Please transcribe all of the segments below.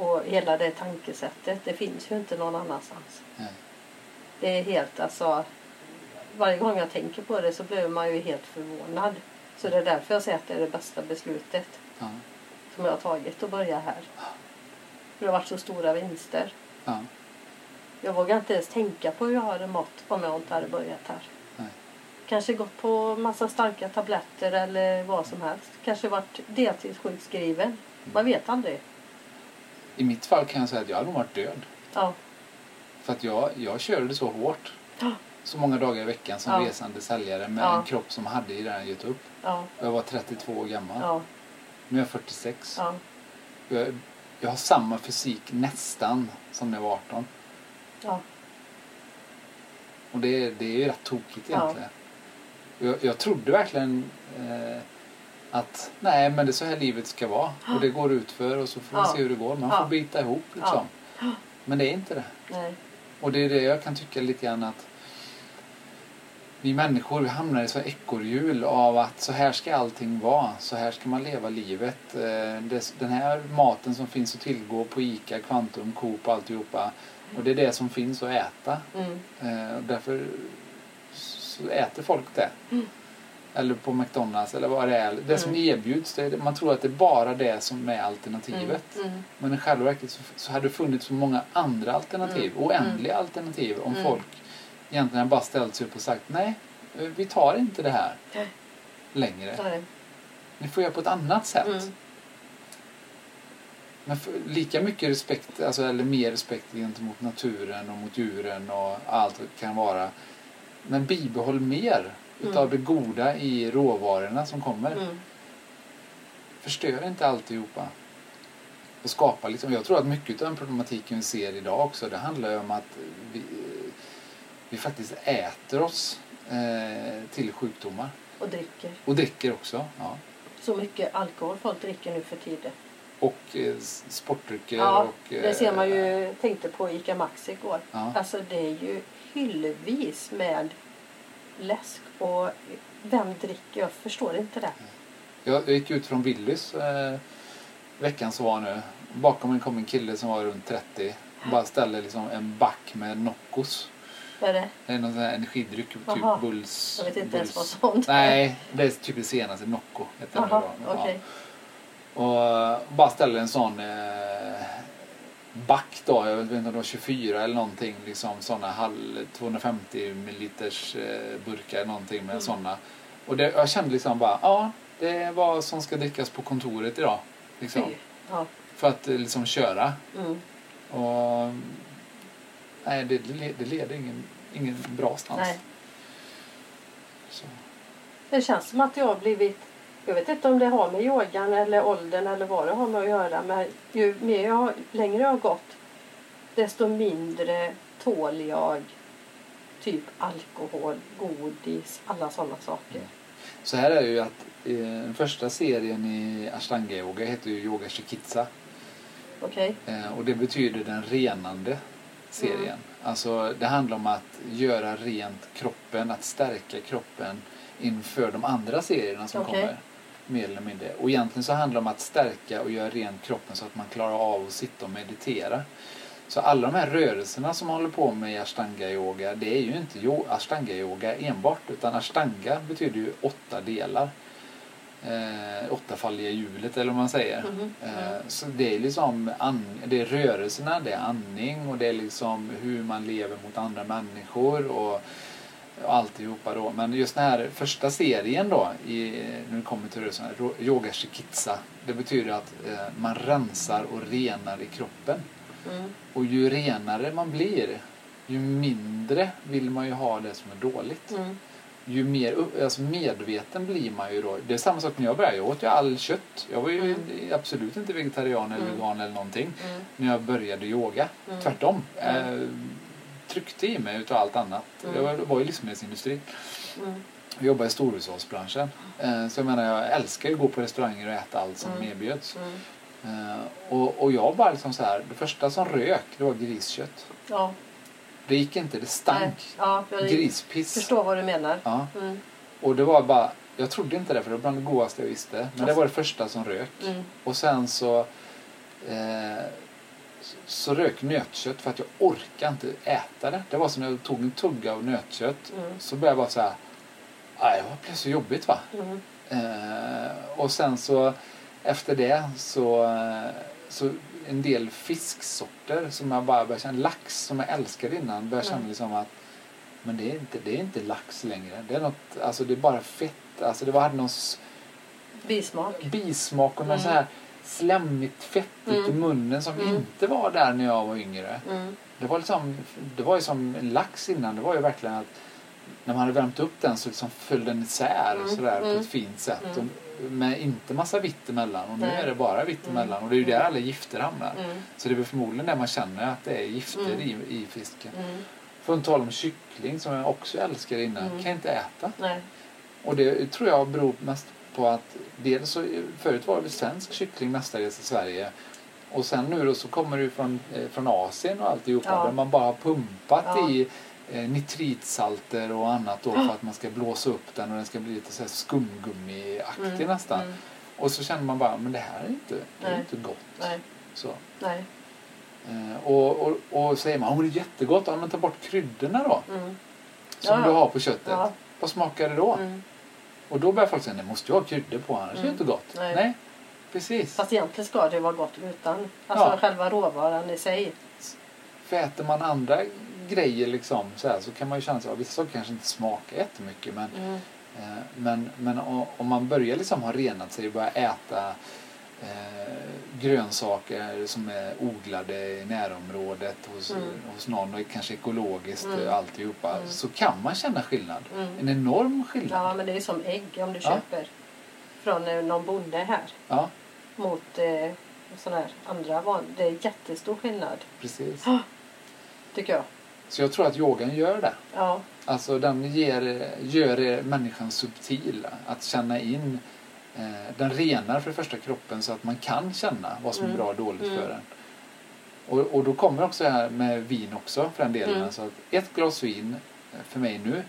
Och hela det tankesättet, det finns ju inte någon annanstans. Nej. Det är helt alltså... Varje gång jag tänker på det så blir man ju helt förvånad. Så det är därför jag säger att det är det bästa beslutet Ja. som jag har tagit att börja här. Det har varit så stora vinster. Ja. Jag vågar inte ens tänka på hur jag hade mått om jag inte hade börjat här. Nej. Kanske gått på massa starka tabletter eller vad som helst. Kanske varit deltidssjukskriven. Man vet aldrig. I mitt fall kan jag säga att jag hade nog varit död. Ja. För att jag, jag körde så hårt. Ja. Så många dagar i veckan som Ja. resande säljare med Ja. en kropp som hade i redan gett upp. Ja. Jag var 32 år gammal. Ja. Nu är jag 46. Ja. Jag, jag har samma fysik nästan som när jag var 18. Ja. Och det, det är ju rätt tokigt egentligen. Jag, jag trodde verkligen eh, att nej men det är så här livet ska vara. Och det går ut för och så får vi Ja. se hur det går. Man får bita ihop liksom. Men det är inte det. Nej. Och det är det jag kan tycka lite grann att vi människor vi hamnar i så ekorrhjul av att så här ska allting vara. Så här ska man leva livet. Eh, Den här maten som finns att tillgå på ICA, Kvantum, Coop och alltihopa. Och det är det som finns att äta. Mm. Eh, Därför så äter folk det. Mm. Eller på McDonalds eller vad det är. Det som Mm. erbjuds, det man tror att det är bara det som är alternativet. Mm. Mm. Men i själva verket så, så hade det funnits så många andra alternativ. Mm. Oändliga alternativ om Mm. folk egentligen bara ställt sig upp och sagt nej, vi tar inte det här längre. Nej. Ni får göra på ett annat sätt. Mm. Men för, lika mycket respekt, alltså, eller mer respekt gentemot naturen och mot djuren och allt kan vara. Men bibehåll mer utav Mm. det goda i råvarorna som kommer. Mm. Förstör inte alltihopa. Och skapa liksom, jag tror att mycket av den problematiken vi ser idag också, det handlar ju om att vi, vi faktiskt äter oss eh, till sjukdomar. Och dricker. Och dricker också. Ja. Så mycket alkohol folk dricker nu för tiden. Och eh, sportdrycker. Ja, och, eh, det ser man ju. Tänkte på ICA Maxi igår. Ja. Alltså det är ju hyllvis med läsk. Och vem dricker? Jag förstår inte det. Jag, jag gick ut från Willys eh, veckan som var nu. Bakom mig kom en kille som var runt 30. Bara ställde liksom en back med Noccos. Vad är det? Det är någon sån här energidryck, typ Jaha. Bulls. Jag vet inte ens vad Bulls. sånt är. Nej, det är typ det senaste. Nocco heter det Jaha, då. Ja. okej. Och eh, bara ställde en sån eh, back då. Jag vet inte om det var 24 eller någonting. Liksom såna halv 250 milliliters eh, burkar någonting med Mm. såna. Och det, jag kände liksom bara, ja, det är vad som ska drickas på kontoret idag. Liksom. Ja. för att eh, liksom köra. Mm. Och nej, det, det leder ingen, ingen bra stans. Nej. Så. Det känns som att jag har blivit jag vet inte om det har med yogan eller åldern eller vad det har med att göra. Men ju mer jag, längre jag har gått desto mindre tål jag typ alkohol, godis, alla sådana saker. Så här är det ju att eh, den första serien i ashtanga yoga heter ju Yoga Chikitsa. Okej? Eh, och det betyder den renande serien. Mm. Alltså det handlar om att göra rent kroppen, att stärka kroppen inför de andra serierna som Okej. kommer. Mer eller mindre. Och egentligen så handlar det om att stärka och göra rent kroppen så att man klarar av att sitta och meditera. Så alla de här rörelserna som man håller på med i ashtanga yoga, det är ju inte yo- ashtanga yoga enbart, utan ashtanga betyder ju åtta delar. Eh, åttafaldiga hjulet eller vad man säger. Mhm. Eh, så det är liksom det är rörelserna, det är andning och det är liksom hur man lever mot andra människor och, och alltihopa då. Men just den här första serien då, i, när det kommer till rörelserna, ro- yoga shikitsa, det betyder att eh, man rensar och renar i kroppen. Mm. Och ju renare man blir, ju mindre vill man ju ha det som är dåligt. Mm. Ju mer alltså medveten blir man ju då. Det är samma sak när jag började. Jag åt ju all kött. Jag var ju Mm. absolut inte vegetarian eller Mm. vegan eller någonting Mm. när jag började yoga. Mm. Tvärtom. Eh, tryckte i mig utav allt annat. Mm. Jag var, var i livsmedelsindustrin. Mm. Jag jobbade i storhushållsbranschen. Eh, så jag menar, jag älskar ju att gå på restauranger och äta allt som Mm. erbjöds. Mm. Eh, och, och jag bara liksom så här, det första som rök, det var griskött. Ja. Det gick inte, det stank. Ja, jag Grispiss. förstår vad du menar. Ja. Mm. Och det var bara, jag trodde inte det för det var bland det godaste jag visste. Men det Alltså. var det första som rök. Mm. Och sen så, eh, så rök nötkött för att jag orkade inte äta det. Det var som när jag tog en tugga av nötkött Mm. så började jag bara så här, "Aj, det blev så jobbigt va. Mm. Eh, och sen så efter det så, eh, så en del fisksorter som jag bara började känna, lax som jag älskade innan, började känna Mm. liksom att men det är inte, det är inte lax längre. Det är något, alltså det är bara fett. Alltså det var, hade någon Bismak. bismak och någon Mm. så här slemmigt fettigt i Mm. munnen som Mm. inte var där när jag var yngre. Mm. Det var, liksom, det var ju som en lax innan. Det var ju verkligen att när man hade värmt upp den så liksom föll den isär Mm, sådär på ett fint sätt. mm. Och med inte massa vitt emellan. Och nu Nej. är det bara vitt Mm, emellan. Och det är ju där alla gifter hamnar. Mm. Så det är förmodligen där man känner att det är gifter i, i fisken. Mm. För att tala om kyckling som jag också älskar innan. Kan jag inte äta. Nej. Och det tror jag beror mest på att dels så förut var det väl svensk kyckling mestadels i Sverige. Och sen nu då så kommer det från, eh, från Asien och alltihopa Ja. där man bara har pumpat Ja. i eh, nitritsalter och annat då för att man ska blåsa upp den och den ska bli lite så här skumgummiaktig Mm. nästan. Mm. Och så känner man bara, men det här är inte, det är inte gott. Nej. Så. Nej. Eh, och, och, och säger man, oh, det är jättegott, ja, men ta bort kryddorna då. Mm. Som Ja. du har på köttet. Vad smakar det då? Mm. Och då börjar folk säga, det måste ju ha kryddor på annars är det Mm. inte gott. Nej. precis. Fast egentligen ska det vara gott utan. Alltså Ja. själva råvaran i sig. För äter man andra grejer liksom så, här, så kan man ju känna att vissa saker kanske inte smakar jättemycket men, Mm. eh, men, men om man börjar liksom ha renat sig och börjar äta eh, grönsaker som är odlade i närområdet hos, Mm. hos någon och kanske ekologiskt Mm. mm. alltihopa Mm. så kan man känna skillnad. Mm. En enorm skillnad. Ja men det är som ägg om du Ja. köper från eh, någon bonde här Ja, mot eh, sån här andra van. Det är jättestor skillnad precis. tycker jag. Så jag tror att yogan gör det. Ja. Alltså den ger, gör människan subtil. Att känna in. Eh, den renar för det första kroppen så att man kan känna vad som är Mm. bra och dåligt Mm. för en. Och, och då kommer också det här med vin också för den delen. Mm. Alltså att ett glas vin eh, för mig nu.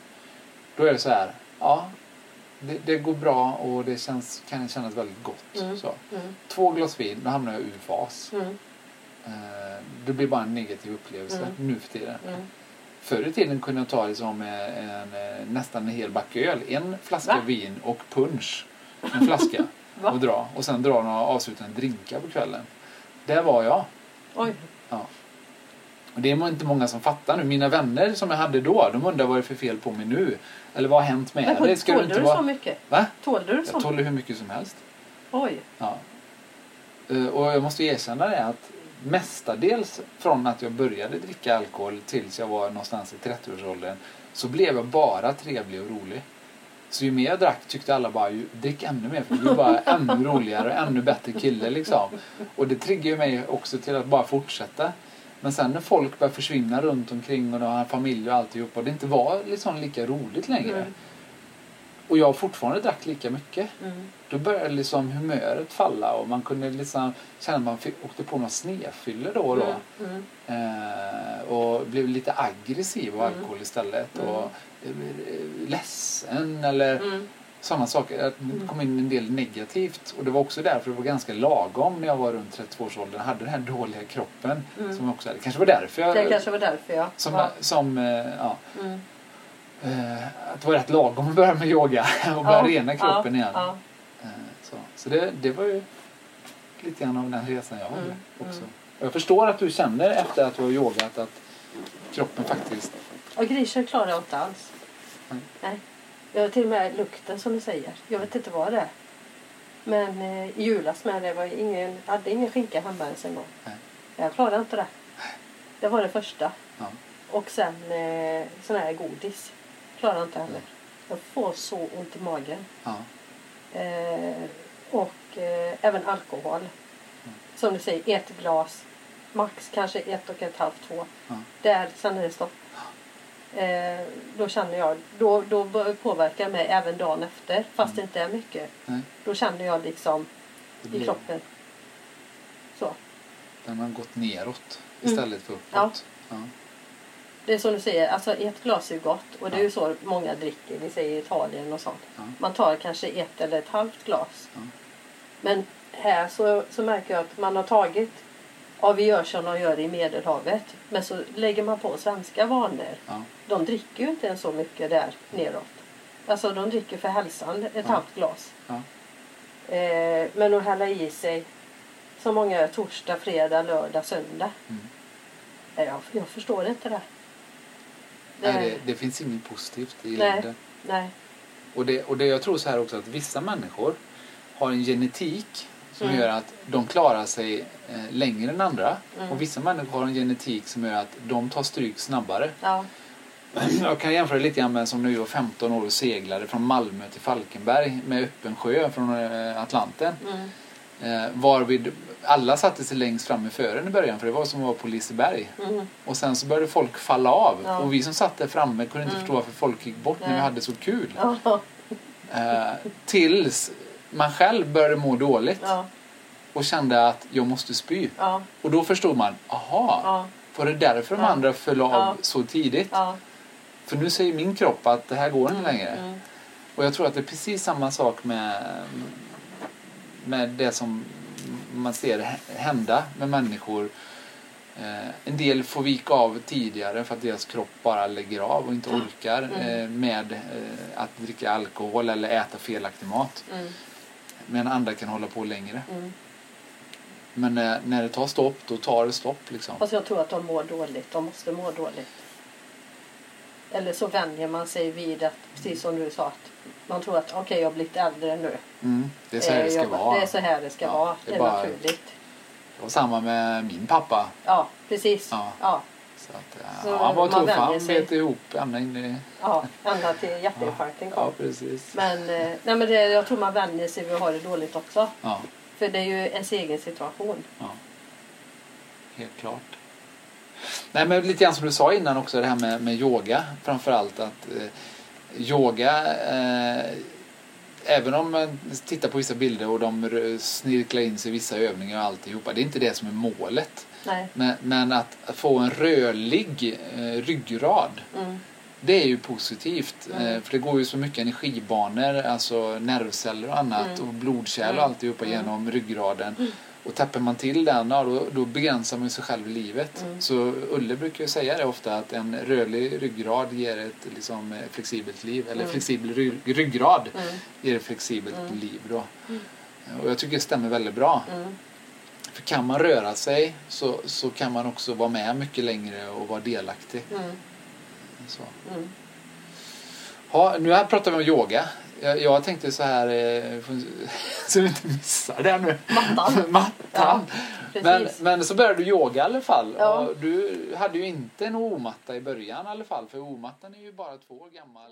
Då är det så här. Ja, det, det går bra och det känns, kan kännas väldigt gott. Mm. Så. Mm. Två glas vin, då hamnar jag ur fas. Mm. Eh, det blir bara en negativ upplevelse Mm. nu för tiden. Förr i tiden kunde jag ta liksom en, en, nästan en hel back öl. En flaska Va? vin och punch. En flaska. Och dra. Och sen dra några avslutande drinkar på kvällen. Där var jag. Oj. Och det är inte många som fattar nu. Mina vänner som jag hade då, de undrar vad det är för fel på mig nu. Eller vad har hänt med dig? Du tålde inte du vara... så mycket? Va? Tålde du Jag så? tål hur mycket som helst. Oj. Ja. Eh, Och jag måste erkänna det att mestadels från att jag började dricka alkohol tills jag var någonstans i 30-årsåldern så blev jag bara trevlig och rolig. Så ju mer jag drack tyckte alla bara ju, drick ännu mer för du blir bara ännu roligare och ännu bättre kille liksom. Och det triggar ju mig också till att bara fortsätta. Men sen när folk börjar försvinna runt omkring och de har familj och alltihop och det inte var liksom lika roligt längre. Mm. Och jag fortfarande drack lika mycket. Mm. Då började liksom humöret falla och man kunde liksom känna att man åkte på några snedfyller då och då. Mm. Mm. Eh, och blev lite aggressiv av Mm. alkohol istället. Mm. Och eh, ledsen eller Mm. sådana saker. Det kom in en del negativt. Och det var också därför det var ganska lagom när jag var runt 32-årsåldern. Jag hade den här dåliga kroppen. Mm. Som också hade. kanske var därför jag... Det kanske var därför ja. Som, ja. som eh, ja, Mm. eh, att det var rätt lagom att börja med yoga och börja Ja, rena kroppen igen. Eh, Så, så det, det var ju lite grann av den resan jag hade Mm, också. mm. Jag förstår att du känner efter att du har yogat att kroppen faktiskt... Och grisen klarar jag inte alls. Nej. Nej. Jag har till och med lukten som du säger. Jag vet inte vad det är. Men eh, i julas med det var ingen, hade ingen skinka hemma ens en gång. Nej. Jag klarade inte det. Det var det första. Ja. Och sen eh, sån här godis. Klarade inte heller. Jag får så ont i magen. Ja, Eh, och eh, även alkohol. Som du säger, ett glas. Max kanske ett och ett halvt, två. ja, Där, sen är det stopp. Eh, då känner jag, då, då påverkar det mig även dagen efter. Fast det inte är mycket. nej, Då känner jag liksom i kroppen. Så. Den har gått neråt Mm. istället för uppåt. Ja. Det är som du säger, alltså ett glas är gott. Och det är Ja. ju så många dricker. Vi säger Italien och sånt. Ja. Man tar kanske ett eller ett halvt glas. Ja. Men här så, så märker jag att man har tagit ja, vi gör som de gör i Medelhavet. Men så lägger man på svenska vanor. Ja. De dricker ju inte ens så mycket där neråt. Alltså de dricker för hälsan ett Ja. halvt glas. Ja. Eh, men att hälla i sig så många gör torsdag, fredag, lördag, söndag. Mm. Nej, jag, jag förstår inte det. Nej, det, det finns inget positivt i Nej. längden. nej. Och det, och det jag tror så här också att vissa människor har en genetik som Mm. gör att de klarar sig eh, längre än andra. Mm. Och vissa människor har en genetik som gör att de tar stryk snabbare. Ja. Jag kan jämföra lite grann med som jag var 15 år och seglade från Malmö till Falkenberg med öppen sjö från eh, Atlanten. Mm. Eh, varvid alla satte sig längst fram i fören i början för det var som att vara på Liseberg. Mm. Och sen så började folk falla av. Ja. Och vi som satt där framme kunde inte Mm. förstå varför folk gick bort när vi Nej. hade så kul. Ja. Eh, tills man själv började må dåligt Ja. och kände att jag måste spy. Ja. Och då förstod man, aha, Ja. var det därför de andra föll av så tidigt? För nu säger min kropp att det här går inte längre. Mm. Och jag tror att det är precis samma sak med, med det som man ser hä- hända med människor. Eh, en del får vika av tidigare för att deras kropp bara lägger av och inte orkar Mm. eh, med eh, att dricka alkohol eller äta felaktig mat. Mm. Men andra kan hålla på längre. Mm. Men när, när det tar stopp, då tar det stopp. Liksom. Fast jag tror att de mår dåligt. De måste må dåligt. Eller så vänjer man sig vid att, precis som du sa, att man tror att okej, jag har blivit äldre nu. Mm, det är så här Eh, det ska jag, vara. Det är så här det ska Ja, vara. det är bara- naturligt. Det var samma med min pappa. Ja, precis. Ja. Ja. Så att, eh, Så ja, han var tuff. Han bet ihop ända in i... Ja, ända till hjärtinfarkten kom. Ja, precis. Men, eh, nej, men det, jag tror man vänjer sig vid att ha det dåligt också. Ja, För det är ju ens egen situation. ja. Helt klart. Nej, men lite grann som du sa innan också, det här med, med yoga. Framförallt att eh, yoga, eh, även om man tittar på vissa bilder och de snirklar in sig i vissa övningar och alltihopa. Det är inte det som är målet. Men, men att få en rörlig eh, ryggrad Mm. Det är ju positivt. Mm. eh, För det går ju så mycket energibanor, alltså nervceller och annat Mm. och blodkärl och Mm. alltihopa Mm. genom ryggraden. Och tappar man till den, ja, då, då begränsar man sig själv i livet. Mm. Så Ulle brukar ju säga det ofta att en rörlig ryggrad ger ett liksom, eh, flexibelt liv. Eller Mm. flexibel rygg, ryggrad Mm. ger ett flexibelt Mm. liv då. Mm. Och jag tycker det stämmer väldigt bra. För kan man röra sig så, så kan man också vara med mycket längre och vara delaktig. Mm. Så. Mm. Ja, nu här pratar vi om yoga. Jag, jag tänkte så här, eh, så vi inte missar det nu. Mattan. Mattan. Ja, men, men så började du yoga i alla fall. Ja. Du hade ju inte en omatta i början i alla fall. För omattan är ju bara två år gammal.